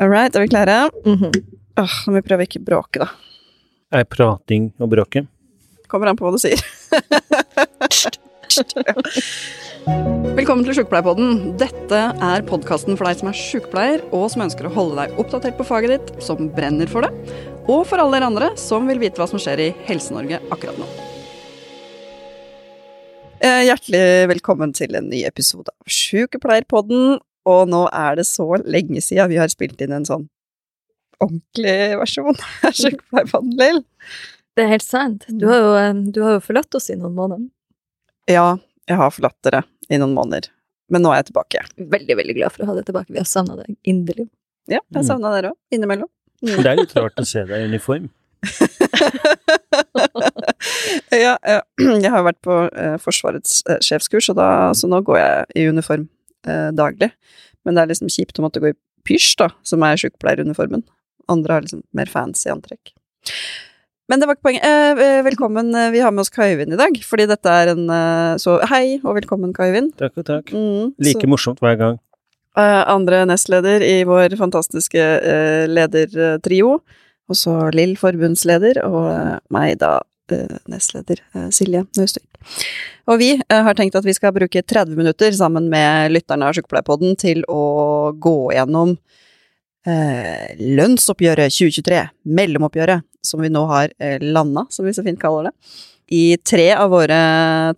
All right, er vi klare? Mhm. Åh, nå må vi prøve ikke bråke, da. Er prating og bråke? Kommer an på hva du sier. Velkommen til Sjukepleierpodden. Dette er podkasten for deg som er sjukepleier, og som ønsker å holde deg oppdatert på faget ditt, som brenner for det, og for alle dere andre som vil vite hva som skjer i Helse-Norge akkurat nå. Eh, Hjertelig velkommen til en ny episode av Sjukepleierpodden. Og nå er det så lenge siden vi har spilt inn en sånn ordentlig versjon av Sjukepleierpodden, Det er helt sant. Du har, jo, eh, du har jo forlatt oss i noen måneder. Ja, jeg har forlatt dere i noen måneder, men nå er jeg tilbake. Veldig, veldig glad for å ha deg tilbake. Vi har savna deg inderlig. Ja, jeg har savna dere òg, innimellom. Det er litt rart å se deg i uniform. ja, jeg har vært på eh, Forsvarets eh, sjefskurs, og da, så nå går jeg i uniform eh, daglig. Men det er liksom kjipt å måtte gå i pysj, da, som er sykepleieruniformen. Andre har liksom mer fancy antrekk. Men det var ikke poenget. Eh, eh, velkommen, eh, vi har med oss Kai Øyvind i dag, fordi dette er en eh, Så hei, og velkommen, Kai Øyvind. Takk og takk. Mm, Like så- morsomt hver gang. Andre nestleder i vår fantastiske ledertrio. Og så Lill forbundsleder, og meg da nestleder eh, Silje Nøstvik. Og vi eh, har tenkt at vi skal bruke 30 minutter sammen med lytterne av Sykepleierpodden til å gå gjennom eh, lønnsoppgjøret 2023, mellomoppgjøret, som vi nå har landa, som vi så fint kaller det, i tre av våre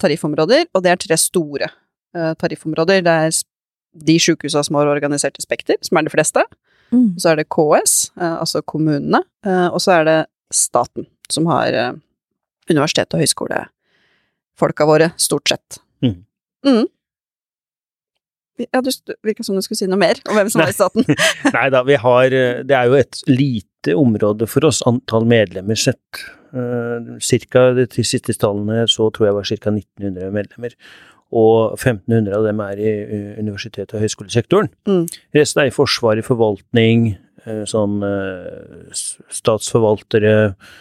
tariffområder, og det er tre store eh, tariffområder. Det er de sjukehusa som har organisert i Spekter, som er de fleste. Mm. Så er det KS, eh, altså kommunene. Og så er det staten, som har universitet og høyskolefolka våre, stort sett. Mm. Mm. Ja, du virka som du skulle si noe mer om hvem som var i staten. Nei da, vi har eh, Det er jo et lite område for oss, antall medlemmer sett. Uh, cirka de siste tallene så tror jeg var ca. 1900 medlemmer. Og 1500 av dem er i uh, universitet- og høyskolesektoren. Mm. Resten er i forsvar, i forvaltning, eh, sånn eh, statsforvaltere, eh,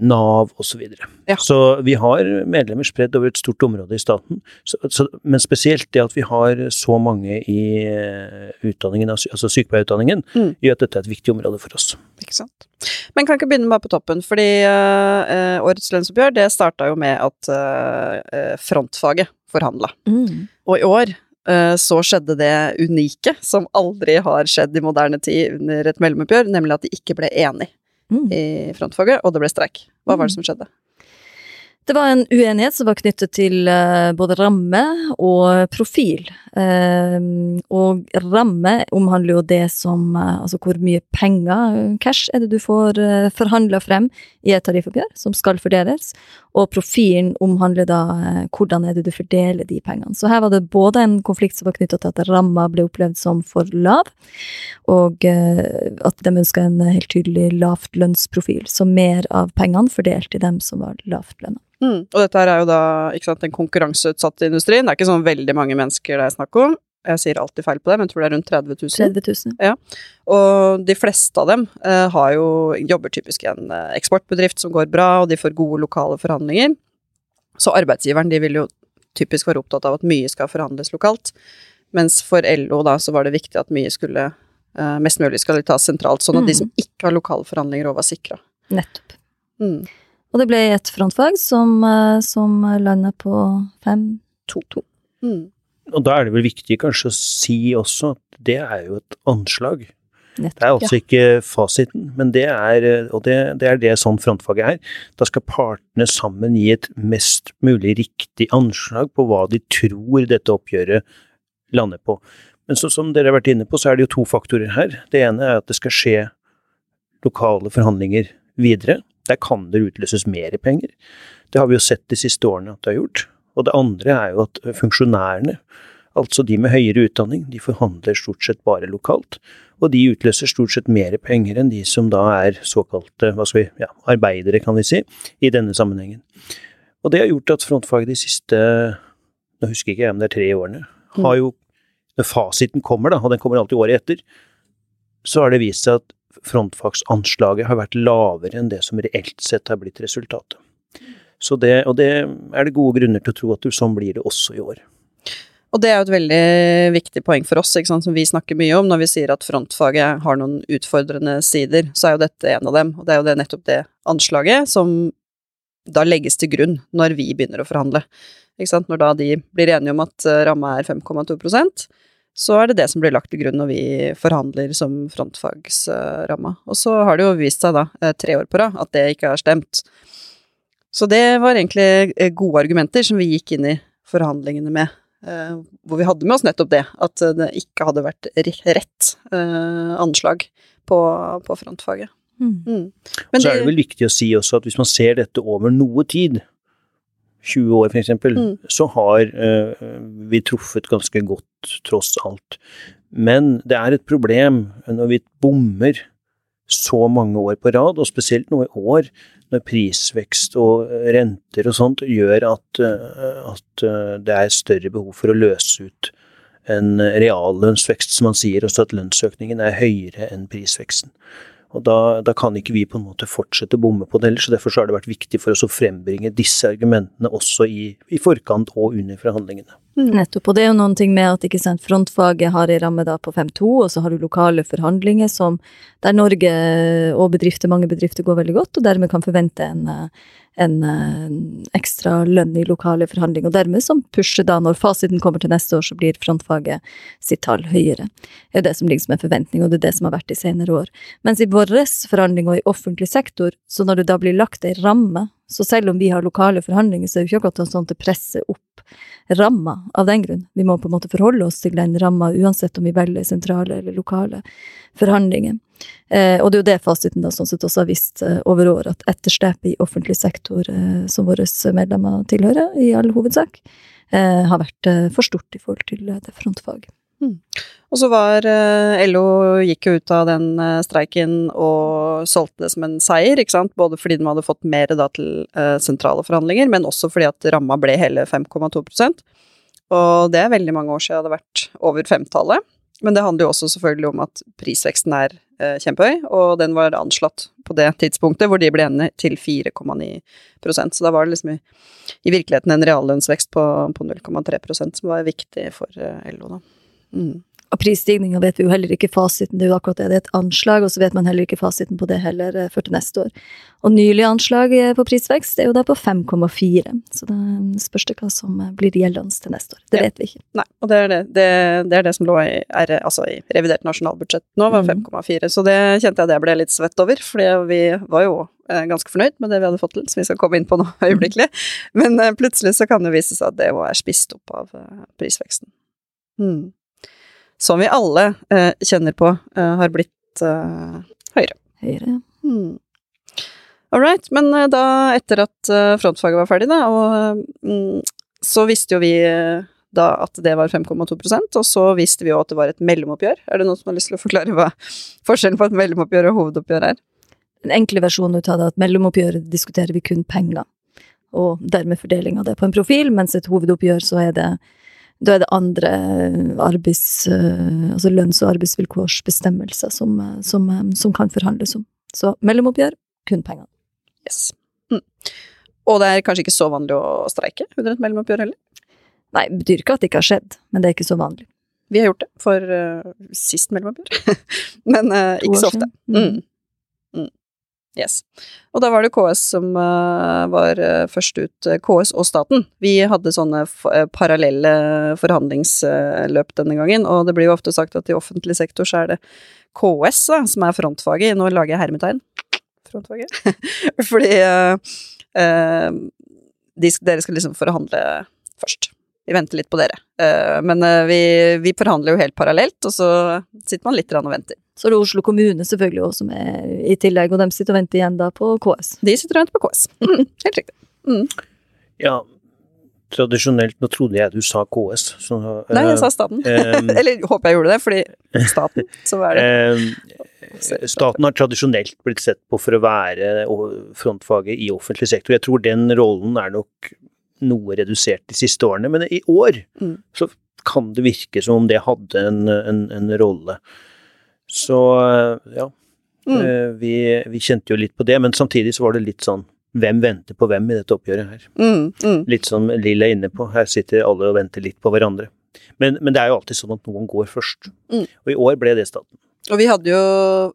Nav osv. Så, Ja. så vi har medlemmer spredd over et stort område i staten. Så, så, men spesielt det at vi har så mange i eh, utdanningen, altså altså sykepleierutdanningen, Mm. gjør at dette er et viktig område for oss. Ikke sant. Men kan ikke begynne bare på toppen, fordi eh, eh, årets lønnsoppgjør det starta jo med at eh, eh, frontfaget forhandla. Mm. Og i år eh, så skjedde det unike, som aldri har skjedd i moderne tid under et mellomoppgjør, nemlig at de ikke ble enige Mm. i frontfaget, og det ble streik. Hva var det som skjedde? Det var en uenighet som var knyttet til eh, både ramme og profil. Eh, og ramme omhandler jo det som eh, Altså hvor mye penger, cash, er det du får forhandla frem i et tariffoppgjør som skal fordeles. Og profilen omhandler da hvordan er det du fordeler de pengene. Så her var det både en konflikt som var knytta til at ramma ble opplevd som for lav, og at de ønska en helt tydelig lavtlønnsprofil. Så mer av pengene fordelt til dem som var lavtlønna. Mm. Og dette her er jo da ikke sant, den konkurranseutsatte industrien. Det er ikke sånn veldig mange mennesker det er snakk om. Jeg sier alltid feil på det, men jeg tror det er rundt 30 000. 30 000. Og de fleste av dem eh, har jo, jobber typisk i en eh, eksportbedrift som går bra, og de får gode lokale forhandlinger. Så arbeidsgiveren de vil jo typisk være opptatt av at mye skal forhandles lokalt. Mens for LO da, så var det viktig at mye skulle eh, mest mulig skal tas sentralt, sånn at de Mm. som ikke har lokale forhandlinger, òg var sikra. Nettopp. Mm. Og det ble et frontfag som, eh, som landa på 5-2-2. Mm. Og da er det vel viktig kanskje å si også at det er jo et anslag. Det er altså altså ikke fasiten, men det er, og det, det er det sånn frontfaget er. Da skal partene sammen gi et mest mulig riktig anslag på hva de tror dette oppgjøret lander på. Men så, som dere har vært inne på, så er det jo to faktorer her. Det ene er at det skal skje lokale forhandlinger videre. Der kan det utløses mer penger. Det har vi jo sett de siste årene at det har gjort. Og det andre er jo at funksjonærene, altså de med høyere utdanning, de forhandler stort sett bare lokalt. Og de utløser stort sett mer penger enn de som da er såkalte hva skal vi, ja, arbeidere, kan vi si, i denne sammenhengen. Og det har gjort at frontfaget de siste nå husker ikke jeg om det er tre årene, har jo Når fasiten kommer, da, og den kommer alltid året etter, så har det vist seg at frontfagsanslaget har vært lavere enn det som reelt sett har blitt resultatet. Så det, og det er det gode grunner til å tro at sånn blir det også i år. Og det er jo et veldig viktig poeng for oss, ikke sant, som vi snakker mye om. Når vi sier at frontfaget har noen utfordrende sider, så er jo dette en av dem. Og det er jo det, nettopp det anslaget som da legges til grunn når vi begynner å forhandle. Når da de blir enige om at eh, ramma er 5,2 så er det det som blir lagt til grunn når vi forhandler som frontfagsramma. Og så har det jo vist seg da, eh, tre år på rad, at det ikke har stemt. Så det var egentlig eh, gode argumenter som vi gikk inn i forhandlingene med. Hvor vi hadde med oss nettopp det, at det ikke hadde vært rett anslag på, på frontfaget. Mm. Mm. så er det vel viktig å si også at hvis man ser dette over noe tid, 20 år f.eks., mm. så har uh, vi truffet ganske godt, tross alt. Men det er et problem når vi bommer så mange år på rad, og spesielt nå i år, når prisvekst og renter og sånt gjør at, uh, at det er større behov for å løse ut en reallønnsvekst, som man sier, også at lønnsøkningen er høyere enn prisveksten. Og da, da, kan ikke vi på en måte fortsette å bomme på det heller, så derfor så har det vært viktig for oss å frembringe disse argumentene også i, i forkant og under forhandlingene. Mm. Nettopp, og det er jo noen ting med at ikke sant, frontfaget har en ramme da på 5-2, og så har du lokale forhandlinger som, der Norge og bedrifter, mange bedrifter går veldig godt, og dermed kan forvente en, en, en ekstra lønn i lokale forhandlinger, og dermed som pusher da, når fasiten kommer til neste år, så blir frontfaget sitt tall høyere. Det er det som ligger som en forventning, og det er det som har vært i senere år. Mens i våre forhandlinger i offentlig sektor, så når det da blir lagt ei ramme, så selv om vi har lokale forhandlinger, så er det jo ikke akkurat sånn at det presser opp ramma av den grunn. Vi må på en måte forholde oss til den ramma uansett om vi velger sentrale eller lokale forhandlinger. Eh, og det er jo det fasiten da sånn sett også har visst eh, over år, at etterslepet i offentlig sektor, eh, som våre medlemmer tilhører, i all hovedsak, eh, har vært eh, for stort i forhold til det frontfaget. Mm. Og så var eh, LO gikk jo ut av den streiken og solgte det som en seier, ikke sant, både fordi de hadde fått mer da til sentrale forhandlinger, men også fordi at ramma ble hele 5,2% Og det er veldig mange år siden det hadde vært over femtallet. Men det handler jo også selvfølgelig om at prisveksten er eh, kjempehøy, og den var anslått på det tidspunktet hvor de ble enige til 4,9% Så da var det liksom i, i virkeligheten en reallønnsvekst på, på 0,3% som var viktig for eh, LO, da. Mm. Og prisstigninga vet vi jo heller ikke fasiten, det er jo akkurat det, det er et anslag, og så vet man heller ikke fasiten på det heller eh, før til neste år. Og nylig anslag eh, på prisvekst er jo da på 5,4, så det spørs det hva som eh, blir gjeldende til neste år. Det ja. vet vi ikke. Nei, og det er det, det, det, er det som lå i, er, altså i revidert nasjonalbudsjett nå, var 5,4, mm. så det kjente jeg det ble litt svett over, for vi var jo ganske fornøyd med det vi hadde fått til, som vi skal komme inn på nå øyeblikkelig. Men plutselig så kan det vise seg at det er spist opp av prisveksten. Mm som vi alle eh, kjenner på, eh, har blitt eh, høyere. Høyere, ja. Hmm. All right. Men eh, da, etter at eh, frontfaget var ferdig, da, og mm, så visste jo vi eh, da at det var 5,2% og så visste vi jo at det var et mellomoppgjør. Er det noen som har lyst til å forklare hva forskjellen på et mellomoppgjør og hovedoppgjør er? Den enkle versjonen ut av det at mellomoppgjøret diskuterer vi kun penger, og dermed fordeling av det på en profil, mens et hovedoppgjør så er det da er det andre arbeids... Eh, altså lønns- og arbeidsvilkårsbestemmelser som, eh, som, eh, som, kan forhandles om. Så mellomoppgjør, kun pengene. Yes. Mm. Og det er kanskje ikke så vanlig å streike under et mellomoppgjør heller? Nei, det betyr ikke at det ikke har skjedd, men det er ikke så vanlig. Vi har gjort det for uh, sist mellomoppgjør, men uh, ikke så ofte. Mm. Mm. Yes. Og da var det KS som uh, var uh, først ut, uh, KS og staten. Vi hadde sånne parallelle forhandlingsløp denne gangen, og det blir jo ofte sagt at i offentlig sektor så er det KS da, som er frontfaget. Nå lager jeg hermetegn. Frontfaget. Fordi de, dere skal liksom forhandle først. Vi venter litt på dere. men vi, vi forhandler jo helt parallelt, og så sitter man litt og venter. Så er det Oslo kommune selvfølgelig også som er i tillegg, og de sitter og venter igjen da på KS. De sitter og venter på KS. Mm, helt riktig. Mm. Ja, tradisjonelt Nå trodde jeg du sa KS. Så, Nei, jeg sa staten. Um, Eller håper jeg gjorde det, fordi staten, så er det um, Staten har tradisjonelt blitt sett på for å være frontfaget i offentlig sektor. Jeg tror den rollen er nok noe redusert de siste årene, men i år mm. så kan det virke som om det hadde en, en, en rolle. Så ja. Mm. Eh, vi, vi, kjente jo litt på det, men samtidig så var det litt sånn hvem venter på hvem i dette oppgjøret her? Mm, mm. Litt som Lill er inne på, her sitter alle og venter litt på hverandre. Men, men det er jo alltid sånn at noen går først. Mm. Og i år ble det staten. Og vi hadde jo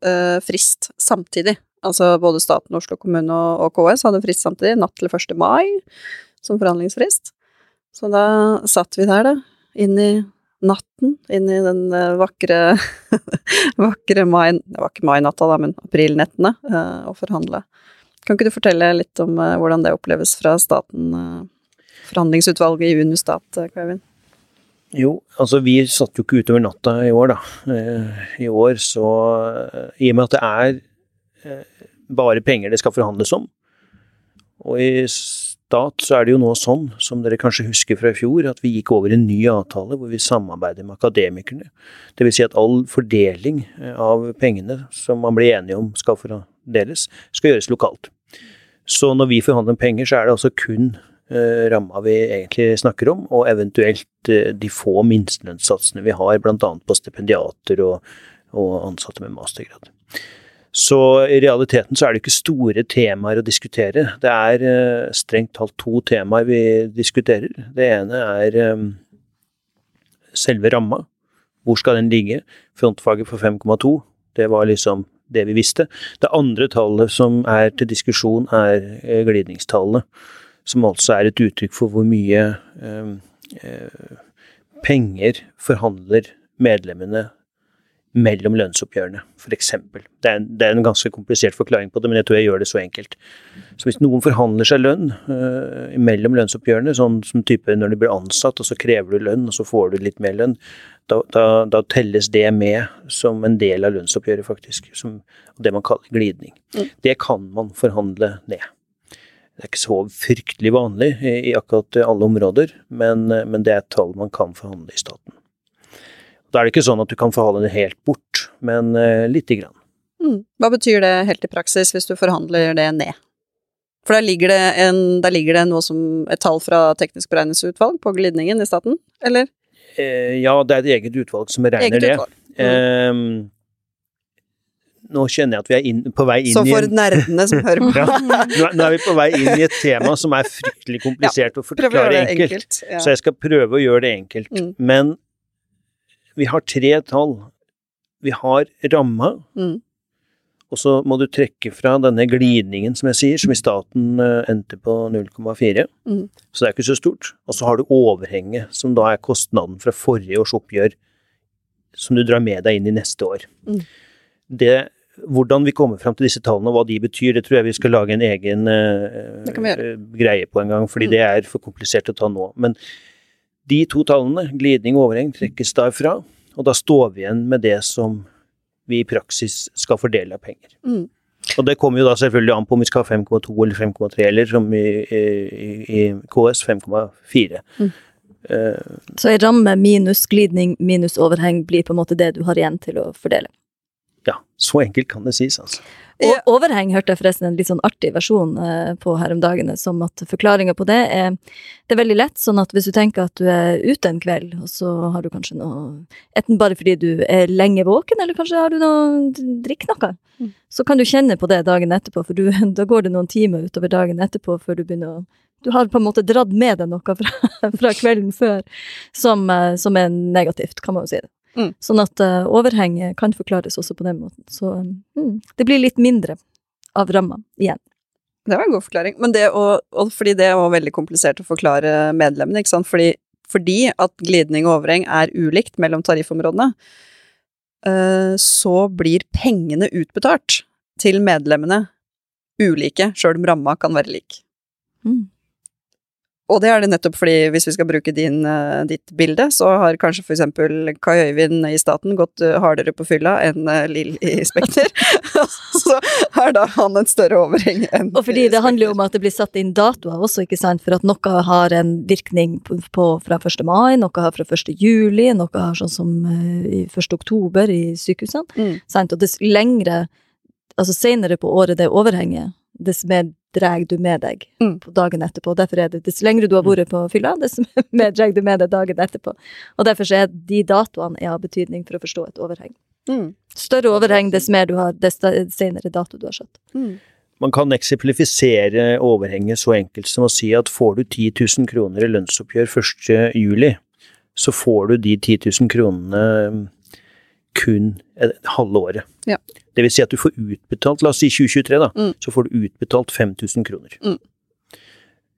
eh, frist samtidig. Altså både staten, Oslo kommune og, og KS hadde frist samtidig, natt til 1. mai som forhandlingsfrist. Så da satt vi der, da, inn i natten, inn i den eh, vakre vakre mai Det var ikke mainatta, da, men aprilnettene, å og forhandle. Kan ikke du fortelle litt om eh, hvordan det oppleves fra staten, eh, forhandlingsutvalget i Unistat, eh, Kevin? Jo, altså vi satt jo ikke utover natta i år, da. Eh, I år så eh, I og med at det er eh, bare penger det skal forhandles om, og i stat så er det jo nå sånn, som dere kanskje husker fra i fjor, at vi gikk over en ny avtale hvor vi samarbeider med akademikerne. Det vil si at all fordeling eh, av pengene som man blir enige om skal fordeles, skal gjøres lokalt. Så når vi forhandler om penger, så er det altså kun eh, ramma vi egentlig snakker om, og eventuelt eh, de få minstelønnssatsene vi har, bl.a. på stipendiater og, og ansatte med mastergrad. Så i realiteten så er det ikke store temaer å diskutere. Det er eh, strengt talt to temaer vi diskuterer. Det ene er eh, selve ramma. Hvor skal den ligge? Frontfaget for 5,2. Det var liksom det vi visste. Det andre tallet som er til diskusjon, er eh, glidningstallene. Som altså er et uttrykk for hvor mye eh, penger forhandler medlemmene mellom lønnsoppgjørene, f.eks. Det, er en- det er en ganske komplisert forklaring på det, men jeg tror jeg gjør det så enkelt. Så hvis noen forhandler seg lønn uh, mellom lønnsoppgjørene, sånn som type når du blir ansatt, og så krever du lønn, og så får du litt mer lønn, da, da, da telles det med som en del av lønnsoppgjøret, faktisk. Som det man kaller glidning. Mm. Det kan man forhandle ned. Det er ikke så fryktelig vanlig i, i akkurat alle områder, men, men det er et tall man kan forhandle i staten. Da er det ikke sånn at du kan forhandle det helt bort, men uh, lite grann. Mm. Hva betyr det helt i praksis hvis du forhandler det ned? For der ligger det, en, der ligger det noe som et tall fra teknisk beregningsutvalg på glidningen i staten, eller? Eh, ja, det er et eget utvalg som beregner Eget det. Mm. Eh, nå kjenner jeg at vi er inn, på vei inn Så i for en, nerdene som hører på, Ja. nå, er- vi på vei inn i et tema som er fryktelig komplisert ja, å forklare enkelt. enkelt. Ja. Så jeg skal prøve å gjøre det enkelt. Mm. Men vi har tre tall. Vi har ramma, Mm. og så må du trekke fra denne glidningen, som jeg sier, som i staten eh, endte på 0,4. Mm. Så det er ikke så stort. Og så har du overhenget, som da er kostnaden fra forrige års oppgjør, som du drar med deg inn i neste år. Mm. Det, hvordan vi kommer fram til disse tallene og hva de betyr, det tror jeg vi skal lage en egen eh, greie på en gang, fordi Mm. det er for komplisert å ta nå. Men de to tallene, glidning og overheng, trekkes derfra, og da står vi igjen med det som vi i praksis skal fordele av penger. Mm. Og det kommer jo da selvfølgelig an på om vi skal ha 5,2 eller 5,3, eller som i, i, i KS 5,4. Mm. Uh, Så ei ramme minus glidning minus overheng blir på en måte det du har igjen til å fordele. Ja, så enkelt kan det sies, altså. Og overheng hørte jeg forresten en litt sånn artig versjon eh, på her om dagene, som at forklaringa på det er Det er veldig lett, sånn at hvis du tenker at du er ute en kveld, og så har du kanskje noe Enten bare fordi du er lenge våken, eller kanskje har du noe Drikk noe. Mm. Så kan du kjenne på det dagen etterpå, for du, da går det noen timer utover dagen etterpå før du begynner å Du har på en måte dratt med deg noe fra, fra kvelden før som, eh, som er negativt, kan man jo si det. Mm. Sånn at uh, overheng kan forklares også på den måten. Så um, det blir litt mindre av ramma igjen. Det var en god forklaring. Men det å, fordi det også veldig komplisert å forklare medlemmene, ikke sant, fordi, fordi at glidning og overheng er ulikt mellom tariffområdene, eh, så blir pengene utbetalt til medlemmene ulike, sjøl om ramma kan være lik. Mm. Og det er det nettopp fordi, hvis vi skal bruke din, eh, ditt bilde, så har kanskje for eksempel Kai Øyvind i staten gått eh, hardere på fylla enn eh, Lill i Spekter. så har da han et større overheng enn Og fordi det handler jo om at det blir satt inn datoer også, ikke sant, for at noe har en virkning på, på fra 1. mai, noe har fra 1. juli, noe har sånn som i 1. oktober i sykehusene. Mm. Sant? Og dess lengre, altså senere på året det overhenger, dess mer drar du med deg Mm. på dagen etterpå. Derfor er det, dess lengre du har vært på fylla, dess mer drar du med deg dagen etterpå. Og derfor så er de datoene er av betydning for å forstå et overheng. Mm. Større overheng, dess mer du har, dess senere dato du har satt. Mm. Man kan eksemplifisere overhenget så enkelt som å si at får du 10 000 kroner i lønnsoppgjør 1. juli, så får du de 10 000 kronene kun halve året. Ja. Det vil si at du får utbetalt, la oss si 2023 da, Mm. så får du utbetalt 5000 kroner. Mm.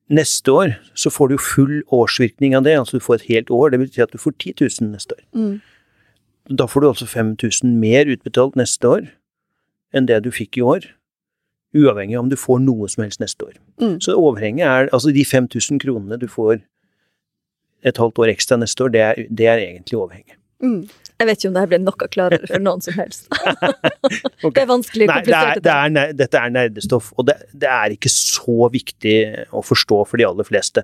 Neste år så får du full årsvirkning av det, altså du får et helt år, det vil si at du får 10 000 neste år. Mm. Da får du altså 5000 mer utbetalt neste år enn det du fikk i år, uavhengig av om du får noe som helst neste år. Mm. Så overhenget er, altså de 5000 kronene du får et halvt år ekstra neste år, det er, det er egentlig overhenget. Jeg vet ikke om det ble noe klarere for noen som helst. okay. Det er vanskelig, Nei, det er, det er, dette er nerdestoff, og det, det er ikke så viktig å forstå for de aller fleste.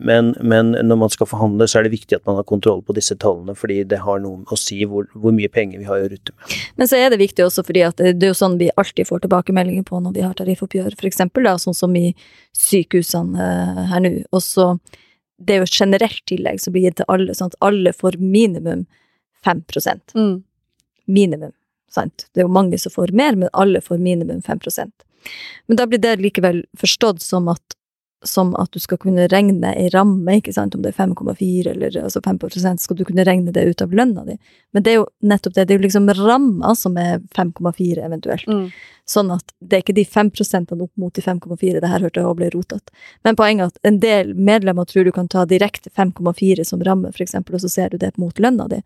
Men, men når man skal forhandle, så er det viktig at man har kontroll på disse tallene, fordi det har noe å si hvor, hvor mye penger vi har å rutte med. Men så er det viktig også fordi det det er jo sånn vi alltid får tilbakemeldinger på når vi har tariffoppgjør, da, sånn som i sykehusene eh, her nå. Og så, det er jo et generelt tillegg som blir gitt til alle, sånn at alle får minimum 5 Mm. Minimum, sant. Det er jo mange som får mer, men alle får minimum 5% Men da blir det likevel forstått som at som at du skal kunne regne ei ramme, ikke sant, om det er 5,4 eller altså 5% skal du kunne regne det ut av lønna di. Men det er jo nettopp det, det er jo liksom ramma som er 5,4 eventuelt. Mm. Sånn at det er ikke de 5 opp mot de 5,4, det her hørte jeg også ble rotete. Men poenget er at en del medlemmer tror du kan ta direkte 5,4 som ramme, eksempel, og så ser du det mot lønna di.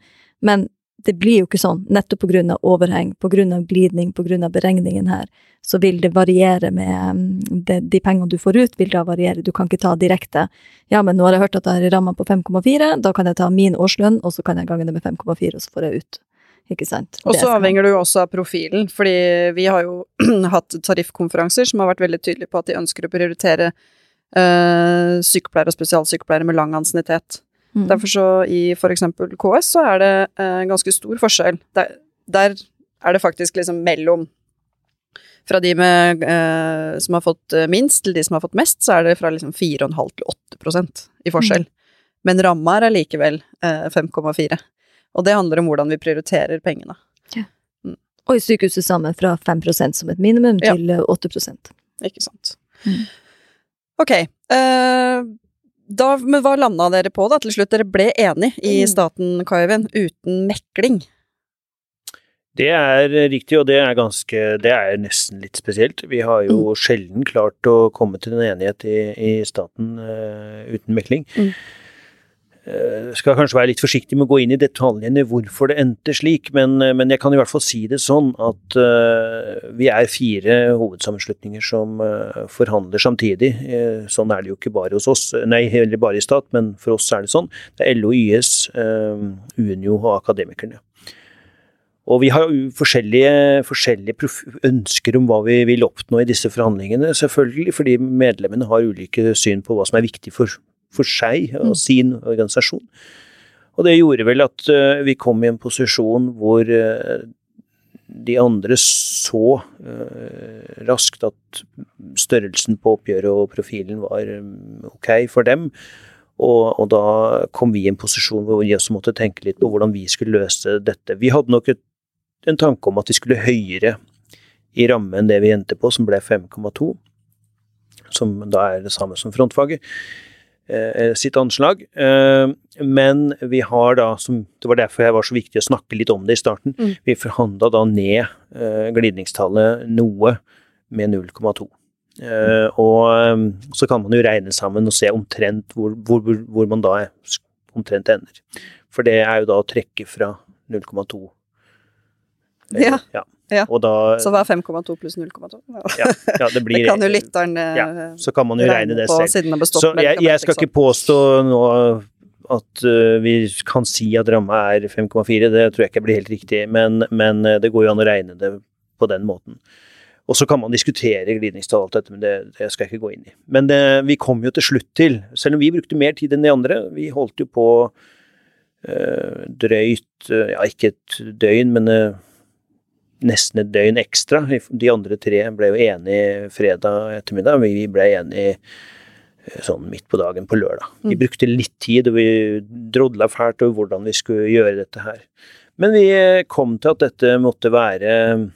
Men det blir jo ikke sånn, nettopp på grunn av overheng, på grunn av glidning, på grunn av beregningen her, så vil det variere med de, De pengene du får ut, vil da variere. Du kan ikke ta direkte Ja, men nå har jeg hørt at det er ramma på 5,4, da kan jeg ta min årslønn, og så kan jeg gange det med 5,4, og så får jeg ut. Ikke sant? Og så avhenger det jo også av profilen, fordi vi har jo hatt tariffkonferanser som har vært veldig tydelige på at de ønsker å prioritere øh, sykepleiere og spesialsykepleiere med lang ansiennitet. Mm. Derfor så i eksempel KS så er det eh, ganske stor forskjell. Der, der er det faktisk liksom mellom fra de med, eh, som har fått eh, minst til de som har fått mest, så er det fra liksom 4,5 til 8% i forskjell. Men ramma er allikevel eh, 5,4. Og det handler om hvordan vi prioriterer pengene. Og i sykehuset sammen fra 5% som et minimum til ja. 8 Ikke sant. Mm. Ok. eh, da, men hva landa dere på da til slutt? Dere ble enig i Mm. staten, Kai uten mekling. Det er riktig, og det er ganske Det er nesten litt spesielt. Vi har jo sjelden klart å komme til en enighet i, i staten uh, uten mekling. Mm. Eh, skal kanskje være litt forsiktig med å gå inn i detaljene hvorfor det endte slik, men, eh, men jeg kan i hvert fall si det sånn at uh, vi er fire hovedsammenslutninger som uh, forhandler samtidig. Uh, sånn er det jo ikke bare hos oss, nei, heller bare i stat, men for oss er det sånn. Det er LO, YS, Unio og Akademikerne. Og vi har jo forskjellige, forskjellige ønsker om hva vi vil oppnå i disse forhandlingene, selvfølgelig, fordi medlemmene har ulike syn på hva som er viktig for, for seg og Mm. sin organisasjon. Og det gjorde vel at eh, vi kom i en posisjon hvor eh, de andre så eh, raskt at størrelsen på oppgjøret og profilen var eh, ok for dem. Og, og da kom vi i en posisjon hvor vi også måtte tenke litt på hvordan vi skulle løse dette. Vi hadde nok et, en tanke om at vi skulle høyere i ramme enn det vi endte på, som ble 5,2. Som da er det samme som frontfaget sitt anslag. Eh, men vi har da, som, det var derfor jeg var så viktig å snakke litt om det i starten, Mm. vi forhandla da ned eh, glidningstallet noe med 0,2. Eh, og eh, så kan man jo regne sammen og se omtrent hvor, hvor, hvor, hvor man da er, omtrent ender. For det er jo da å trekke fra 0,2. Ja. ja. Ja. Da Så hva er 5,2 pluss 0,2? ja, ja, det blir Det kan jo lytteren eh, Ja, Så kan man jo regne det på, selv. siden det bestått Så jeg, jeg skal ikke påstå nå at uh, vi kan si at ramma er 5,4, det tror jeg ikke blir helt riktig, men, men øh, det går jo an å regne det på den måten. Og så kan man diskutere glidningstall og alt dette, men det, det skal jeg ikke gå inn i. Men det, vi kom jo til slutt til, selv om vi brukte mer tid enn de andre, vi holdt jo på uh, drøyt, uh, ja ikke et døgn, men øh, nesten et døgn ekstra. De andre tre ble jo enige fredag ettermiddag, vi ble enige eh, sånn midt på dagen på lørdag. Vi Mm. brukte litt tid, og vi drodla fælt over hvordan vi skulle gjøre dette her. Men vi eh, kom til at dette måtte være,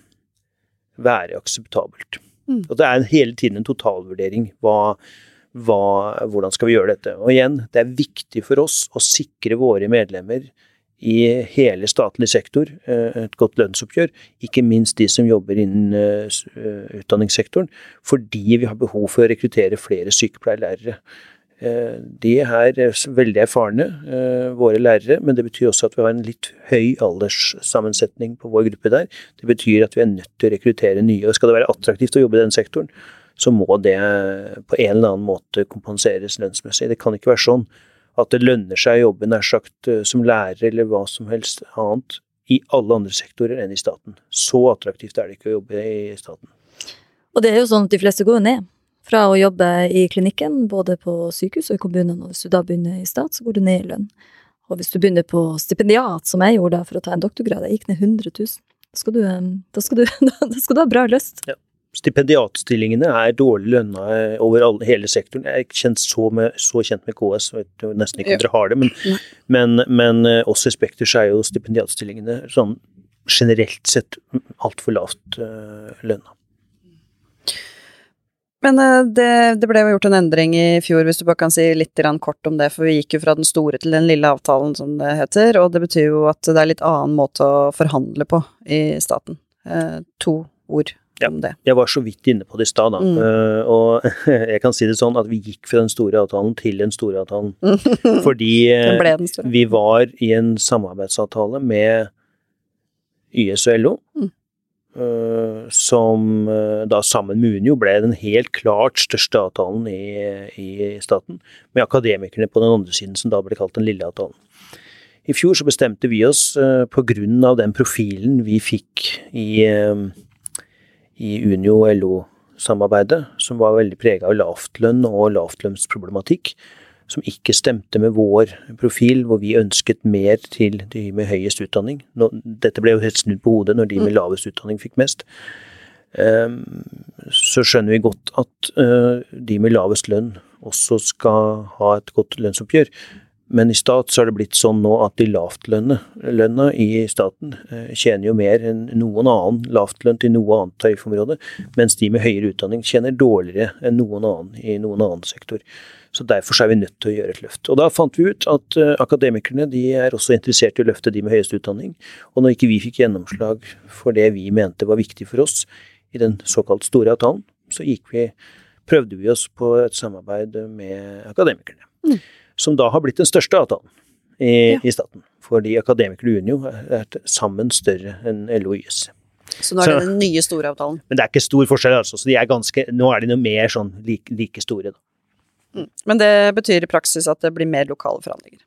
være akseptabelt. Mm. Og det er hele tiden en totalvurdering. Hva, hva, hvordan skal vi gjøre dette. Og igjen, det er viktig for oss å sikre våre medlemmer i hele statlig sektor et godt lønnsoppgjør, ikke minst de som jobber innen utdanningssektoren, fordi vi har behov for å rekruttere flere sykepleierlærere. Eh, de er veldig erfarne, eh, våre lærere, men det betyr også at vi har en litt høy alderssammensetning på vår gruppe der. Det betyr at vi er nødt til å rekruttere nye. og Skal det være attraktivt å jobbe i den sektoren, så må det på en eller annen måte kompenseres lønnsmessig. Det kan ikke være sånn at det lønner seg å jobbe nær sagt eh, som lærer eller hva som helst annet i alle andre sektorer enn i staten. Så attraktivt er det ikke å jobbe i staten. Og det er jo sånn at de fleste går ned fra å jobbe i klinikken, både på sykehus og i kommunen, og hvis du da begynner i stat, så går du ned i lønn. Og hvis du begynner på stipendiat, som jeg gjorde for å ta en doktorgrad, jeg gikk ned 100 000, da skal du, da skal du, da skal du ha bra lyst. Ja. Stipendiatstillingene er dårlig lønna over alle, hele sektoren. Jeg er kjent så, med, så, kjent med KS, jeg vet nesten ikke om dere har det, men, men, men eh, også i Spekter så er jo stipendiatstillingene sånn generelt sett altfor lavt uh, lønna. Men eh, det, det, ble jo gjort en endring i fjor, hvis du bare kan si litt kort om det. For vi gikk jo fra den store til den lille avtalen, som det heter. Og det betyr jo at det er litt annen måte å forhandle på i staten. Eh, to ord ja, om det. Jeg var så vidt inne på det i stad, da. Mm. Uh, og jeg kan si det sånn at vi gikk fra den store avtalen til den store avtalen. fordi uh, vi var i en samarbeidsavtale med YS og LO. Mm. Uh, som uh, da sammen med Unio ble den helt klart største avtalen i, i, staten, med akademikerne på den andre siden, som da ble kalt den lille avtalen. I fjor så bestemte vi oss uh, av den profilen vi fikk i, i Unio- og LO-samarbeidet, som var veldig prega av lavtlønn og lavtlønnsproblematikk, som ikke stemte med vår profil, hvor vi ønsket mer til de med høyest utdanning. Dette ble jo helt snudd på hodet når de med mm. lavest utdanning fikk mest. Um, så skjønner vi godt at uh, de med lavest lønn også skal ha et godt lønnsoppgjør. Men i stat så har det blitt sånn nå at de lavtlønna i staten uh, tjener jo mer enn noen annen lavtlønn til noe annet tariffområde, mens de med høyere utdanning tjener dårligere enn noen annen i noen annen sektor. Så Derfor er vi nødt til å gjøre et løft. Og Da fant vi ut at uh, akademikerne de er også interessert i å løfte de med høyest utdanning. Og når ikke vi fikk gjennomslag for det vi mente var viktig for oss i den såkalt store avtalen, så vi, prøvde vi oss på et samarbeid med akademikerne. Mm. Som da har blitt den største avtalen i, ja. i staten. Fordi Akademikerne Unio er sammen større enn LOIS. Så nå er det den nye store avtalen? Men det er ikke stor forskjell, altså. Så de er ganske, nå er de noe mer sånn like, like store, da. Mm. Men det betyr i praksis at det blir mer lokale forhandlinger?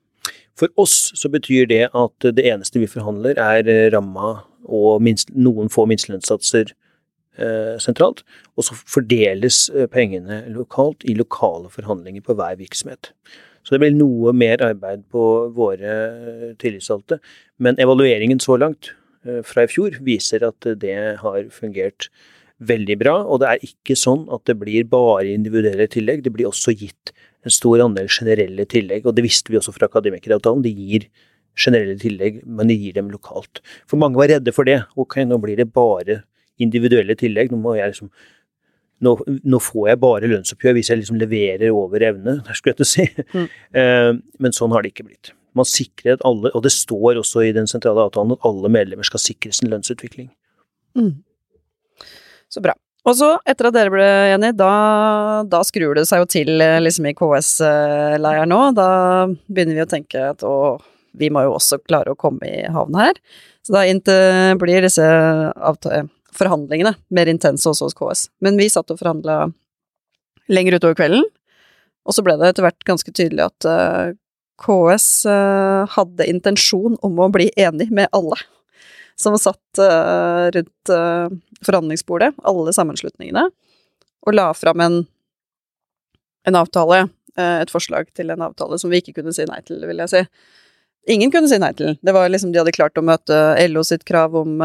For oss så betyr det at det eneste vi forhandler er ramma og minst, noen få minstelønnssatser eh, sentralt, og så fordeles eh, pengene lokalt i lokale forhandlinger på hver virksomhet. Så det blir noe mer arbeid på våre eh, tillitsvalgte. Men evalueringen så langt fra i fjor viser at det har fungert veldig bra. Og det er ikke sånn at det blir bare individuelle tillegg, det blir også gitt en stor andel generelle tillegg. Og det visste vi også fra Akademikeravtalen. De gir generelle tillegg, men de gir dem lokalt. For mange var redde for det. Ok, nå blir det bare individuelle tillegg. Nå må jeg liksom nå, nå, får jeg bare lønnsoppgjør hvis jeg liksom leverer over evne, skulle jeg til å si. Mm. Eh, men sånn har det ikke blitt. Man sikrer at alle, og det står også i den sentrale avtalen, at alle medlemmer skal sikres en lønnsutvikling. Mm. Så bra. Og så, etter at dere ble enige, da, da skrur det seg jo til eh, liksom i KS-leiren nå. Da begynner vi å tenke at å, vi må jo også klare å komme i havn her. Så da blir disse forhandlingene mer intense også hos KS. Men vi satt og forhandla lenger utover kvelden, og så ble det etter hvert ganske tydelig at eh, KS eh, hadde intensjon om å bli enig med alle som satt uh, rundt forhandlingsbordet, alle sammenslutningene, og la fram en, en avtale, et forslag til en avtale som vi ikke kunne si nei til, vil jeg si. Ingen kunne si nei til. Det var liksom De hadde klart å møte LO sitt krav om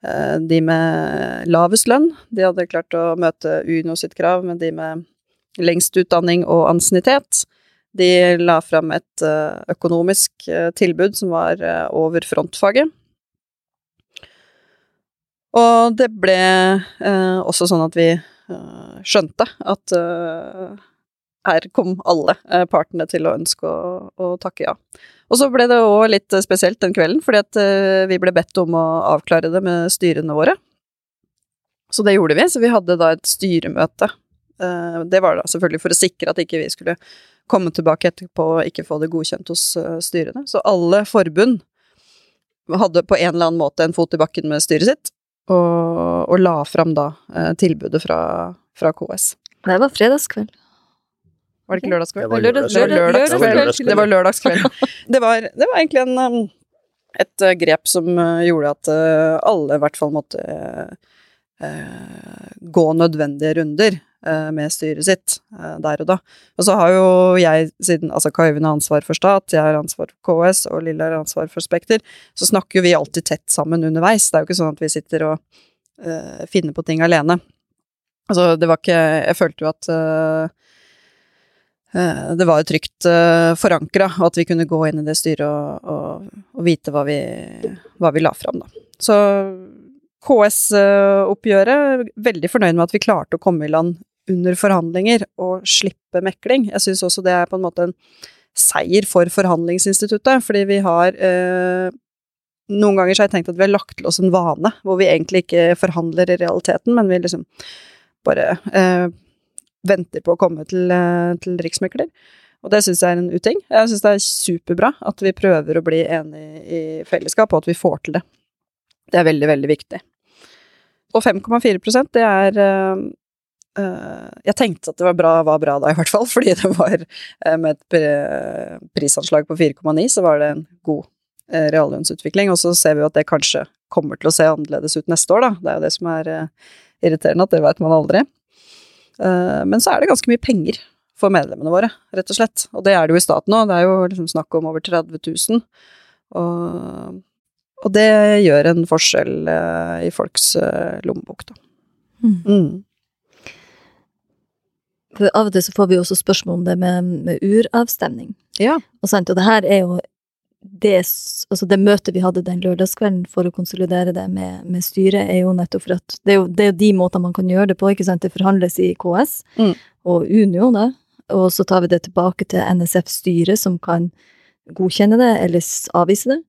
de med lavest lønn. De hadde klart å møte UNO sitt krav men de med lengst utdanning og ansiennitet. De la fram et økonomisk tilbud som var over frontfaget. Og det ble eh, også sånn at vi eh, skjønte at eh, her kom alle eh, partene til å ønske å, å takke ja. Og så ble det òg litt eh, spesielt den kvelden, fordi at eh, vi ble bedt om å avklare det med styrene våre. Så det gjorde vi, så vi hadde da et styremøte. Eh, Det var da selvfølgelig for å sikre at ikke vi skulle komme tilbake etterpå og ikke få det godkjent hos styrene. Så alle forbund hadde på en eller annen måte en fot i bakken med styret sitt, og, og la fram da tilbudet fra, fra KS. Det var fredagskveld. Var det ikke lørdagskveld? Det var lørdagskveld. lørdagskveld. Det var lørdagskveld. Det var, det var egentlig en, um, et uh, grep som uh, gjorde at uh, alle i hvert fall måtte uh, gå nødvendige runder eh, med styret sitt eh, der og da. Og så har jo jeg, siden altså Kaiven har ansvar for stat, jeg har ansvar for KS, og Lille har ansvar for Spekter, så snakker jo vi alltid tett sammen underveis. Det er jo ikke sånn at vi sitter og finner på ting alene. Altså, det var ikke Jeg følte jo at eh, det var jo trygt uh, forankra, og at vi kunne gå inn i det styret og, og, og vite hva vi, hva vi la fram, da. Så KS-oppgjøret, veldig fornøyd med at vi klarte å komme i land under forhandlinger og slippe mekling. Jeg syns også det er på en måte en seier for forhandlingsinstituttet, fordi vi har uh, Noen ganger så har jeg tenkt at vi har lagt til oss en vane, hvor vi egentlig ikke forhandler i realiteten, men vi liksom bare eh, venter på å komme til, eh, til riksmekler. Og det syns jeg er en uting. Jeg syns det er superbra at vi prøver å bli enige i fellesskap, og at vi får til det. Det er veldig, veldig viktig. Og 5,4% det er eh, eh, Jeg tenkte at det var bra, var bra da, i hvert fall, fordi det var med et prisanslag på 4,9, så var det en god reallønnsutvikling. Og så ser vi jo at det kanskje kommer til å se annerledes ut neste år, da. Det er jo det som er irriterende, at det vet man aldri. Eh, men så er det ganske mye penger for medlemmene våre, rett og slett. Og det er det jo i staten òg, det er jo liksom snakk om over 30 000. Og, og det gjør en forskjell eh, i folks eh, lommebok, da. Mm. Mm. For av og til så får vi også spørsmål om det med, med uravstemning. Ja. Og, og det her er jo det, altså det møtet vi hadde den lørdagskvelden for å konsolidere det med, med styret, er jo nettopp for at det er jo, det er de måtene man kan gjøre det på. ikke sant? Det forhandles i KS Mm. og Unio, da. Og så tar vi det tilbake til NSF-styret, som kan godkjenne det eller avvise det.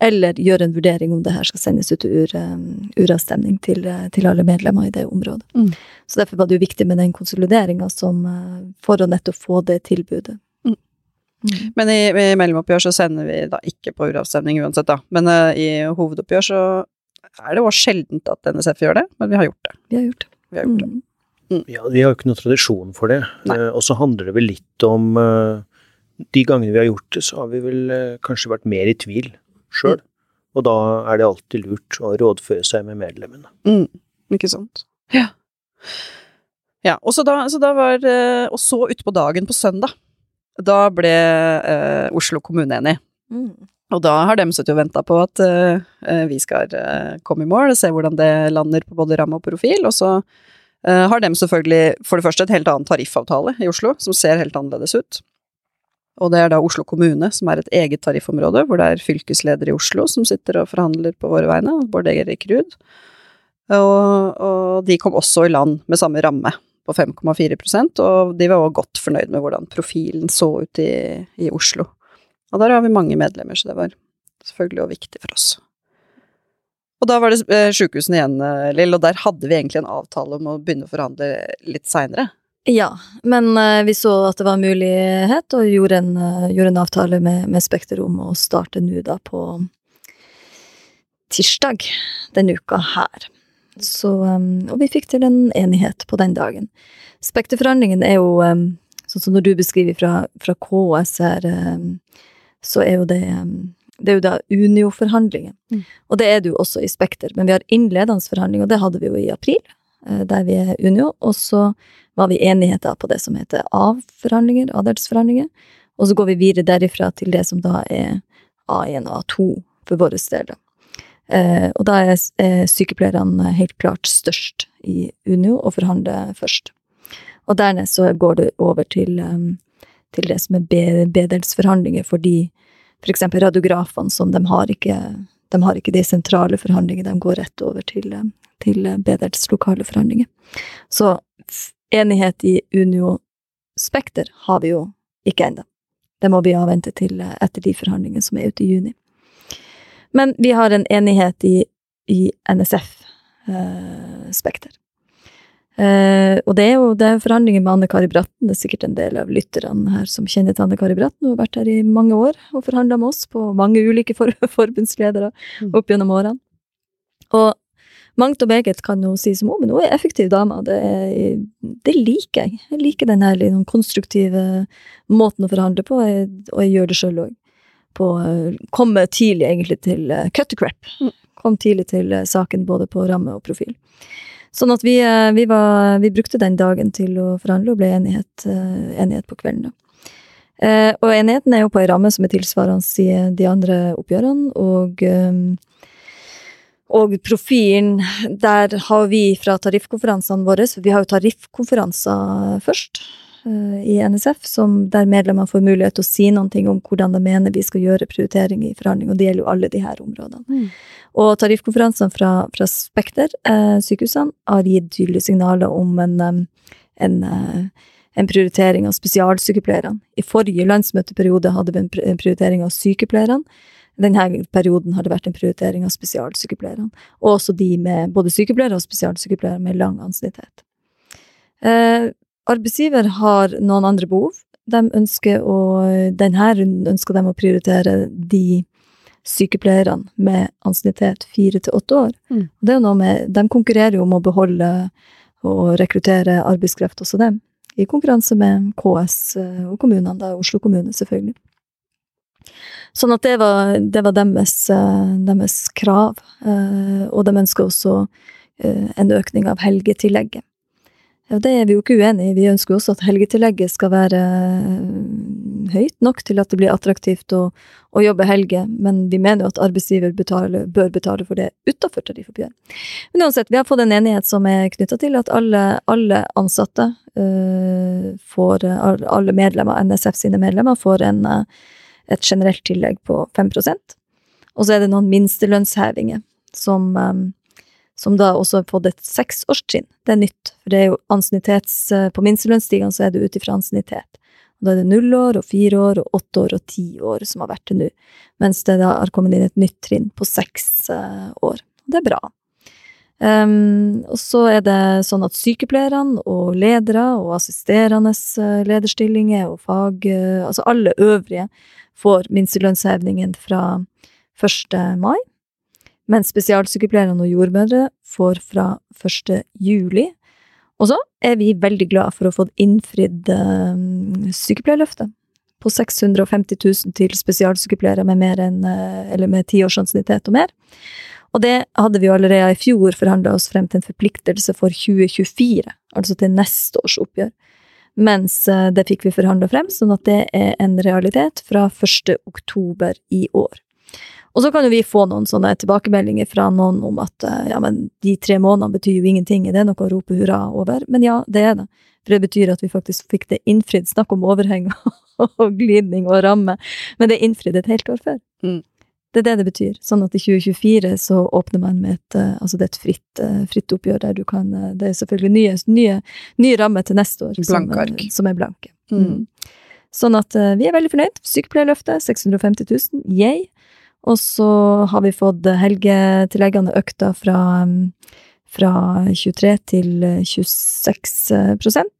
Eller gjøre en vurdering om det her skal sendes ut ur, um, uravstemning til, eh, til alle medlemmer i det området. Mm. Så derfor var det jo viktig med den konsolideringa som eh, For å nettopp få det tilbudet. Mm. Mm. Men i, i mellomoppgjør så sender vi da ikke på uravstemning uansett, da. Men uh, i hovedoppgjør så er det jo sjeldent at NSF gjør det, men vi har gjort det. Vi har gjort det. Vi har gjort det. Mm. Ja, vi har jo ikke noen tradisjon for det. Eh, og så handler det vel litt om uh, De gangene vi har gjort det, så har vi vel kanskje vært mer i tvil sjøl. Og da er det alltid lurt å rådføre seg med medlemmene. Mm, ikke sant. Ja. Ja, og så da, så da var Og så utpå dagen på søndag, da ble eh, Oslo kommune enig. Mm. Og da har de sittet og venta på at eh, eh, vi skal eh, komme i mål, se hvordan det lander på både ramme og profil. Og så eh, har de selvfølgelig for det første et helt annet tariffavtale i Oslo, som ser helt annerledes ut. Og det er da Oslo kommune, som er et eget tariffområde, hvor det er fylkesleder i Oslo som sitter og forhandler på våre vegne, Bård Egerik Ruud. Og, og de kom også i land med samme ramme, på 5,4% og de var òg godt fornøyd med hvordan profilen så ut i, i Oslo. Og der har vi mange medlemmer, så det var selvfølgelig òg viktig for oss. Og da var det eh, sjukehusene igjen, eh, Lill, og der hadde vi egentlig en avtale om å begynne å forhandle litt seinere. Ja, men eh, vi så at det var mulighet, og gjorde en, gjorde en avtale med, med Spekter om å starte nå da på tirsdag denne uka her. Så, um, og vi fikk til en enighet på den dagen. Spekterforhandlingen er jo, um, sånn som når du beskriver fra, fra KS her, um, så er jo det det er jo da Unio-forhandlinger. Mm. Og det er det jo også i Spekter, men vi har innledende forhandling, og det hadde vi jo i april, eh, der vi er Unio, og så var vi enighet da på det som heter A-forhandlinger, adelsforhandlinger, og så går vi videre derifra til det som da er A1 og A2 for våre del. Eh, og da er eh, sykepleierne helt klart størst i Unio og forhandler først. Og dernest så går det over til, um, til det som er bedelsforhandlinger for de eksempel radiografene som de har ikke de har ikke de sentrale forhandlingene, de går rett over til, til lokale forhandlinger. Så enighet i Unio Spekter har vi jo ikke ennå. Det må vi avvente til eh, etter de forhandlingene som er ute i juni. Men vi har en enighet i, i NSF eh, Spekter. Eh, og det er jo det er forhandlinger med Anne Kari Bratten. Det er sikkert en del av lytterne her som kjenner til Anne Kari Bratten. Hun har vært her i mange år og forhandla med oss på mange ulike for forbundsledere Mm. opp gjennom årene. Og mangt og meget kan hun si som hun, men hun er effektiv dame. Det, er- det liker jeg. Jeg liker den her liksom, konstruktive måten å forhandle på, og jeg, og jeg gjør det sjøl òg. Komme tidlig egentlig til uh, cut to crap. Mm. Kom tidlig til eh, saken både på ramme og profil. Sånn at vi, eh, vi, var, vi brukte den dagen til å forhandle og ble enighet, eh, enighet på kvelden. Da. Eh, og enigheten er jo på ei ramme som er tilsvarende de andre oppgjørene, og eh, og profilen, der har vi fra tariffkonferansene våre for Vi har jo tariffkonferanser først eh, i NSF, som, der medlemmene får mulighet til å si noen ting om hvordan de mener vi skal gjøre prioritering i forhandling, og det gjelder jo alle de her områdene. Mm. Og tariffkonferansene fra, fra Spekter, eh, sykehusene, har gitt tydelige signaler om en, en, eh, en prioritering av spesialsykepleierne. I forrige landsmøteperiode hadde vi en en prioritering av sykepleierne. Denne perioden har det vært en prioritering av spesialsykepleierne. Og også de med både sykepleiere og spesialsykepleiere med lang ansiennitet. Eh, arbeidsgiver har noen andre behov. De ønsker å, denne runden ønsker de å prioritere de sykepleierne med ansiennitet fire til åtte år. Mm. Det er jo noe med, de konkurrerer jo om å beholde og rekruttere arbeidskraft, også dem. I konkurranse med KS eh, og kommunene, da Oslo kommune selvfølgelig. Sånn at det var, det var deres, eh, deres krav, eh, og de ønsker også en økning av helgetillegget. Og det er vi jo ikke uenig i. Vi ønsker jo også at helgetillegget skal være eh, høyt nok til at det blir attraktivt å, å jobbe helge, men vi mener jo at arbeidsgiver betaler, bør betale for det utenfor tariffoppgjør. Men uansett, vi har fått en enighet som er knytta til at alle, alle ansatte eh, får Alle medlemmer, NSF sine medlemmer, får en, eh, et generelt tillegg på 5 Og så er det noen minstelønnshevinger som eh, som da også har fått et seksårstrinn. Det er nytt, for det er jo ansiennitets... På minstelønnsstigene så er det ut ifra ansiennitet. Da er det null år og fire år og åtte år og ti år som har vært til nå, mens det da har kommet inn et nytt trinn på seks eh, år. Det er bra. Um, og så er det sånn at sykepleierne og ledere og assisterende eh, lederstillinger og fag... eh, altså alle øvrige får minstelønnshevningen fra 1. mai mens spesialsykepleierne og jordmødre får fra 1. juli. Og så er vi veldig glad for å ha fått innfridd eh, sykepleierløftet på 650 000 til spesialsykepleiere med mer enn eh, eller med ti års ansiennitet og mer. Og det hadde vi jo allerede i fjor forhandla oss frem til en forpliktelse for 2024, altså til neste års oppgjør. Mens eh, det fikk vi forhandla frem, sånn at det er en realitet fra 1. oktober i år. Og så kan jo vi få noen sånne tilbakemeldinger fra noen om at eh, ja, men de tre månedene betyr jo ingenting, er det noe å rope hurra over? Men ja, det er det. For det betyr at vi faktisk fikk det innfridd. Snakk om overheng og glidning og ramme. Men det er innfridd et helt år før. Mm. Det er det det betyr. Sånn at i 2024 så åpner man med et, eh, altså det er et fritt, eh, fritt oppgjør der du kan Det er selvfølgelig nye, nye, nye rammer til neste år. som, Som er blanke. Mm. Mm. Sånn at vi er veldig fornøyd. Sykepleierløftet, 650 000, yay. Og så har vi fått helgetilleggene økta fra, fra 23 til eh, 26 prosent.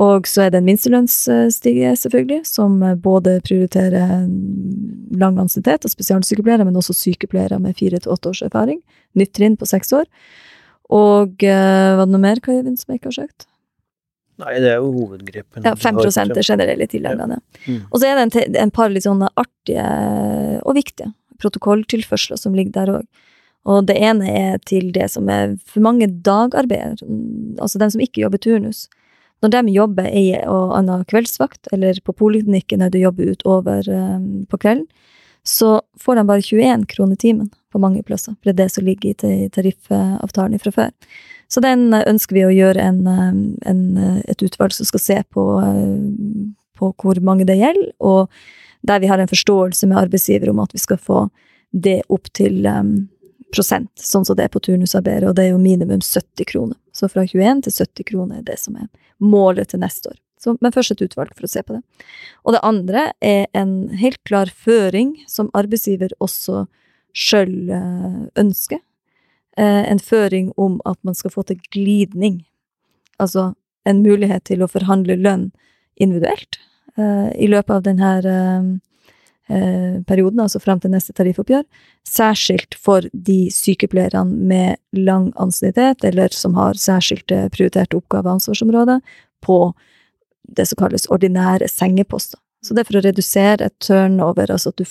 Og så er det en minstelønnsstige, selvfølgelig, som både prioriterer lang ansiennitet og spesialsykepleiere, men også sykepleiere med fire til åtte års erfaring. Nytt trinn på seks år. Og eh, var det noe mer, Øyvind, som jeg ikke har søkt? Nei, det er jo hovedgrepene. Ja, 5 er generelle tilleggene. Mm. Og så er det en, en par litt sånne artige og viktige protokolltilførsler som ligger der òg. Og det ene er til det som er for mange dagarbeidere, altså dem som ikke jobber turnus. Når de jobber i og anna kveldsvakt, eller på poliklinikken når de jobber utover um, på kvelden, så får de bare 21 kroner timen på mange plasser. For det er det som ligger i tariffavtalen fra før. Så den eh, ønsker vi å gjøre en, eh, en, eh, et utvalg som skal se på, eh, på hvor mange det gjelder, og der vi har en forståelse med arbeidsgiver om at vi skal få det opp til um, prosent, sånn som det er på turnusarbeidet, og det er jo minimum 70 kroner. Så fra 21 til 70 kroner er det som er målet til neste år. Så, men først et utvalg for å se på det. Og det andre er en helt klar føring som arbeidsgiver også sjøl eh, ønsker. Eh, en føring om at man skal få til glidning. Altså en mulighet til å forhandle lønn individuelt i løpet av denne perioden, altså frem til neste tariffoppgjør, særskilt for de sykepleierne med lang ansiennitet, eller som har særskilte prioriterte oppgaver og ansvarsområder, på det som kalles ordinære sengeposter. Så det er for å redusere et turnover, altså at du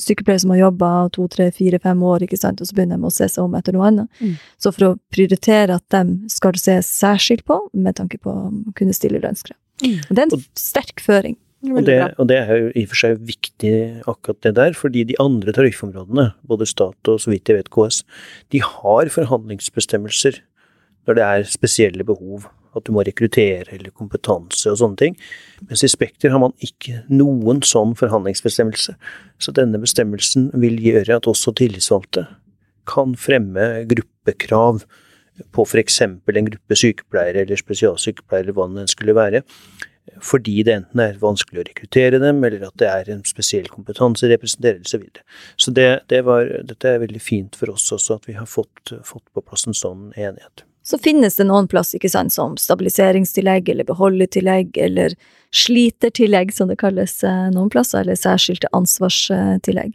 sykepleiere som har jobba to, tre, fire, fem år, ikke sant, og så begynner de å se seg om etter noe annet. Mm. Så for å prioritere at de skal ses særskilt på, med tanke på å kunne stille lønnskrav. Mm. Det er en sterk føring. Og det, og det, er jo i og for seg viktig, akkurat det der, fordi de andre tariffområdene, både stat og så vidt jeg vet KS, de har forhandlingsbestemmelser når det er spesielle behov at du må rekruttere eller kompetanse og sånne ting. Mens i Spekter har man ikke noen sånn forhandlingsbestemmelse. Så denne bestemmelsen vil gjøre at også tillitsvalgte kan fremme gruppekrav på f.eks. en gruppe sykepleiere eller spesialsykepleiere hva det skulle være, fordi det enten er vanskelig å rekruttere dem, eller at det er en spesiell kompetanse representerer osv. Så, videre. så det, det var, dette er veldig fint for oss også, at vi har fått, fått på plass en sånn enighet. Så finnes det noen plass, ikke sant, som stabiliseringstillegg eller beholdetillegg eller slitertillegg, som det kalles eh, noen plasser, eller særskilte ansvarstillegg.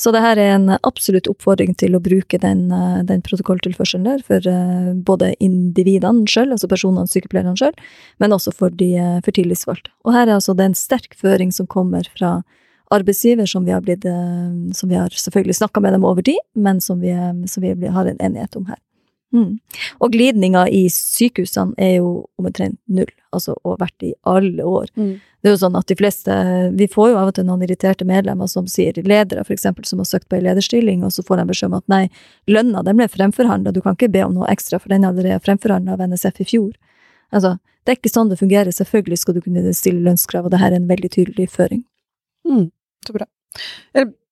Så det her er en absolutt oppfordring til å bruke den, eh, den protokolltilførselen der for eh, både individene sjøl, altså personene, sykepleierne sjøl, men også for, de, for tillitsvalgte. Og her er altså det en sterk føring som kommer fra arbeidsgiver, som vi har, blitt, som vi har selvfølgelig snakka med dem over tid, men som vi, som vi har en enighet om her. Mm. Og glidninga i sykehusene er jo omtrent null, altså og har vært i alle år. Mm. Det er jo sånn at de fleste Vi får jo av og til noen irriterte medlemmer som sier ledere, eksempel, som har søkt på ei lederstilling, og så får de beskjed om at nei, lønna den ble fremforhandla, du kan ikke be om noe ekstra, for den er allerede fremforhandla av NSF i fjor. Altså, det er ikke sånn det fungerer. Selvfølgelig skal du kunne stille lønnskrav, og det her er en veldig tydelig føring. Mm, så bra.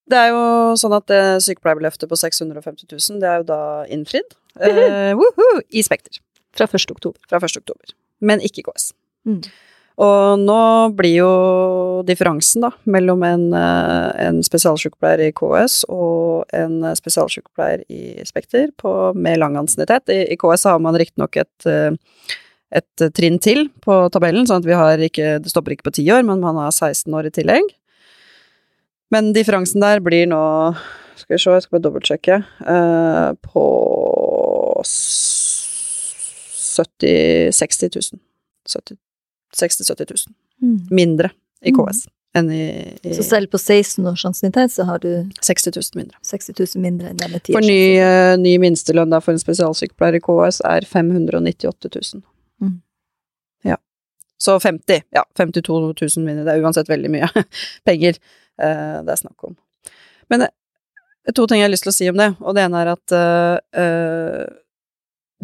Det er jo sånn at det sykepleierbeløftet på 650 000, det er jo da innfridd. Uh, woohoo, I Spekter. Fra 1. oktober. Fra 1. oktober. Men ikke KS. Mm. Og nå blir jo differansen da, mellom en, eh, en spesialsykepleier i KS og en spesialsykepleier i Spekter på, med lang ansiennitet. I, I, KS har man riktignok et, eh, et trinn til på tabellen, sånn at vi har ikke, det stopper ikke på ti år, men man har 16 år i tillegg. Men differansen der blir nå Skal vi se, jeg skal bare dobbeltsjekke. Uh, på 70 60 000. 60 000-70 000. Mm. Mindre i KS mm. enn i, i, Så selv på 16 års ansiennitet så har du 60 000 mindre. 60 000 mindre enn denne For ny, uh, ny minstelønn da for en spesialsykepleier i KS er 598 000. Mm. Ja. Så 50, ja, 52 000 mindre. Det er uansett veldig mye penger det er snakk om. Men uh, to ting jeg har lyst til å si om det, og det ene er at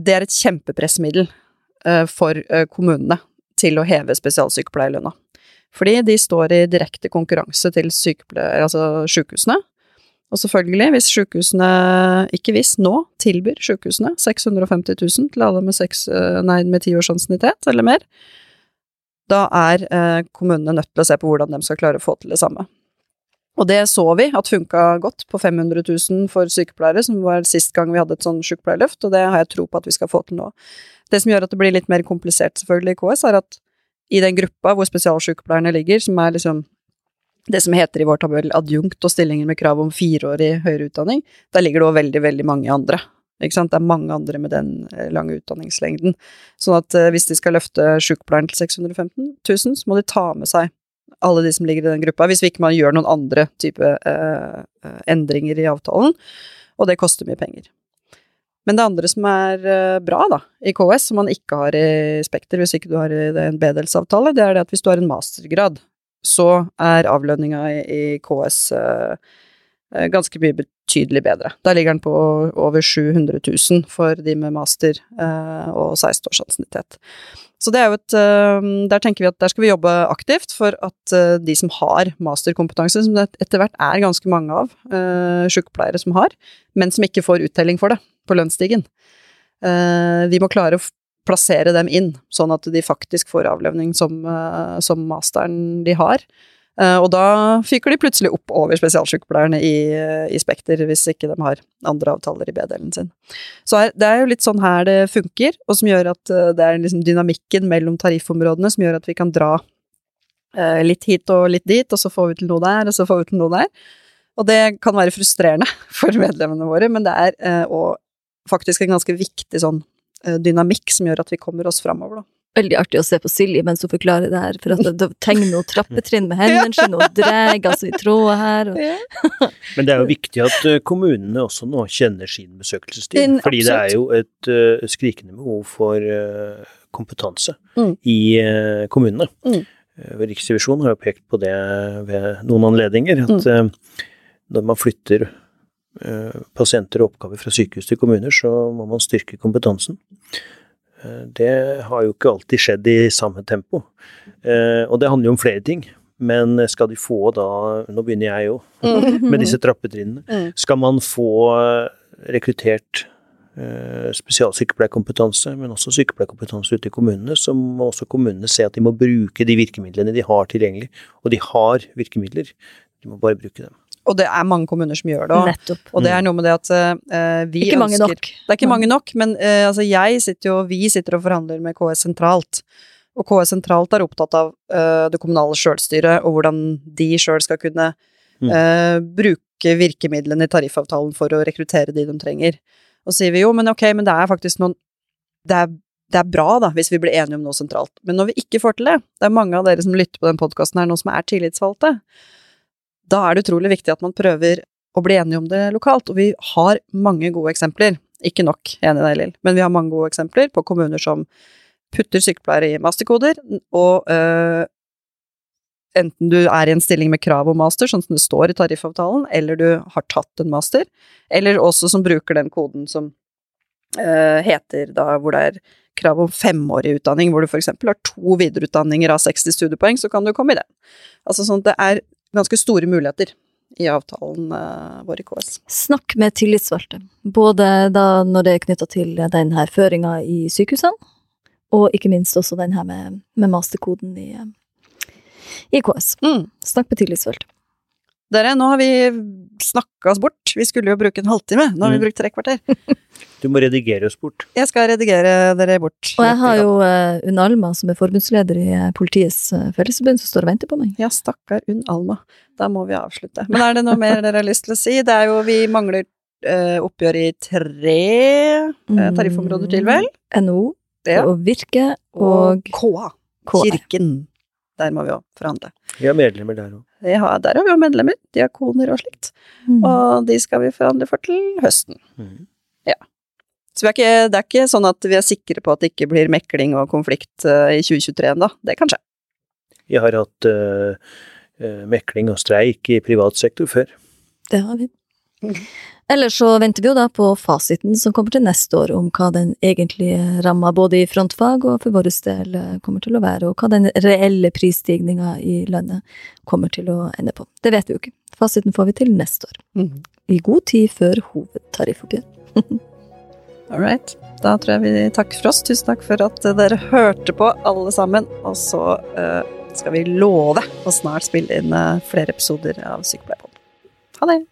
det er et kjempepressmiddel for kommunene til å heve spesialsykepleierlønna. Fordi de står i direkte konkurranse til altså sykehusene. Og selvfølgelig, hvis sykehusene, ikke hvis, nå tilbyr sykehusene 650 000 til alle med, seks, nei, med ti års ansiennitet eller mer, da er kommunene nødt til å se på hvordan de skal klare å få til det samme. Og det så vi at funka godt på 500 000 for sykepleiere, som var sist gang vi hadde et sånn sykepleierløft, og det har jeg tro på at vi skal få til nå. Det som gjør at det blir litt mer komplisert, selvfølgelig, i KS, er at i den gruppa hvor spesialsykepleierne ligger, som er liksom det som heter i vår tabell adjunkt og stillinger med krav om fireårig høyere utdanning, der ligger det òg veldig, veldig mange andre. Ikke sant? Det er mange andre med den eh, lange utdanningslengden. Sånn at eh, hvis de skal løfte sykepleieren til 615 000, så må de ta med seg alle de som ligger i den gruppa, hvis ikke man gjør noen andre type eh, eh, endringer i avtalen, og det koster mye penger. Men det andre som er eh, bra da, i KS, som man ikke har i Spekter hvis ikke du har en B-delsavtale, det er det at hvis du har en mastergrad, så er avlønninga i, KS eh, ganske mye betydelig bedre. Da ligger den på over 700 000 for de med master og 16 års ansiennitet. Så det er jo et eh, Der tenker vi at der skal vi jobbe aktivt for at eh, de som har masterkompetanse, som det etter hvert er ganske mange av, uh, sykepleiere som har, men som ikke får uttelling for det på lønnsstigen. vi må klare å plassere dem inn, sånn at de faktisk får avlønning som, eh, som masteren de har. Eh, og da fyker de plutselig opp over spesialsykepleierne i, i Spekter, hvis ikke de har andre avtaler i B-delen sin. Så her, det er jo litt sånn her det funker, og som gjør at eh, det er liksom dynamikken mellom tariffområdene som gjør at vi kan dra eh, litt hit og litt dit, og så får vi til noe der, og så får vi til noe der. Og det kan være frustrerende for medlemmene våre, men det er eh, faktisk en ganske viktig sånn eh, dynamikk som gjør at vi kommer oss framover, da. Veldig artig å se på Silje mens hun forklarer det her, for at det tegner hun trappetrinn med hendene sine og drar altså i tråder her. Og... Men det er jo viktig at uh, kommunene også nå kjenner sin besøkelsestid, fordi det er jo et uh, skrikende behov for uh, kompetanse Mm. i uh, kommunene. Mm. Riksrevisjonen har jo pekt på det ved noen anledninger, at Mm. uh, når man flytter pasienter og oppgaver fra sykehus til kommuner, så må man styrke kompetansen. Uh, Det har jo ikke alltid skjedd i samme tempo, Uh, og det handler jo om flere ting. Men skal de få da, nå begynner jeg jo, med disse trappetrinnene, Mm. skal man få eh, rekruttert eh, spesialsykepleierkompetanse, men også sykepleierkompetanse ute i kommunene, så må også kommunene se at de må bruke de virkemidlene de har tilgjengelig. Og de har virkemidler, de må bare bruke dem. Og det er mange kommuner som gjør det. Nettopp. Og det er noe med det at uh, vi Ikke mange ønsker nok. Det er ikke mange nok, men uh, altså jeg sitter jo, vi sitter og forhandler med KS sentralt. Og KS sentralt er opptatt av uh, det kommunale sjølstyret, og hvordan de sjøl skal kunne Mm. eh, bruke virkemidlene i tariffavtalen for å rekruttere de de trenger. Og sier vi jo, men ok, men det er faktisk noen det er, det er bra, da, hvis vi blir enige om noe sentralt. Men når vi ikke får til det, det er mange av dere som lytter på den podkasten her nå som er tillitsvalgte, da er det utrolig viktig at man prøver å bli enige om det lokalt. Og vi har mange gode eksempler. Ikke nok, enig deg, Lill, men vi har mange gode eksempler på kommuner som putter sykepleiere i masterkoder, og øh, enten du er i en stilling med krav om master, sånn som det står i tariffavtalen, eller du har tatt en master, eller også som bruker den koden som øh, heter da hvor det er krav om femårig utdanning, hvor du eksempel har to videreutdanninger av 60 studiepoeng, så kan du komme i den. Altså sånn at det er ganske store muligheter i avtalen øh, vår i KS. Snakk med tillitsvalgte, både da når det er knytta til denne her føringa i sykehusene, og ikke minst også den her med, med masterkoden i, i KS. Mm. Snakk med tillitsvalgte. Dere, nå har vi snakka oss bort. Vi skulle jo bruke en halvtime. Nå har vi Mm. brukt tre kvarter. Du må redigere oss bort. Jeg skal redigere dere bort. Og jeg har jo uh, Unn Alma, som er forbundsleder i eh, Politiets uh, Fellesforbund, som står og venter på meg. Ja, stakkar Unn Alma. Da må vi avslutte. Men er det noe mer dere har lyst til å si? Det er jo Vi mangler uh, oppgjør i tre uh, tariffområder til, vel? NHO Ja. og Virke og KA. Kirken. Der må vi òg forhandle. Vi har medlemmer der òg. Ja, der har vi jo medlemmer. Diakoner og slikt. Mm. Og de skal vi forhandle for til høsten. Mhm. Så vi er ikke, det er ikke sånn at vi er sikre på at det ikke blir mekling og konflikt eh, i 2023 ennå. Det kan skje. Vi har hatt eh, mekling og streik i privat sektor før. Det har vi. Ellers så venter vi jo da på fasiten som kommer til neste år, om hva den egentlige ramma både i frontfag og for vår del kommer til å være, og hva den reelle prisstigninga i lønnet kommer til å ende på. Det vet vi jo ikke. Fasiten får vi til neste år. I god tid før hovedtariffoppgjør. All right. Da tror jeg vi takker for oss. Tusen takk for at eh, dere hørte på, alle sammen. Og så uh, skal vi love å snart spille inn eh, flere episoder av Sykepleierpodden. Ha det!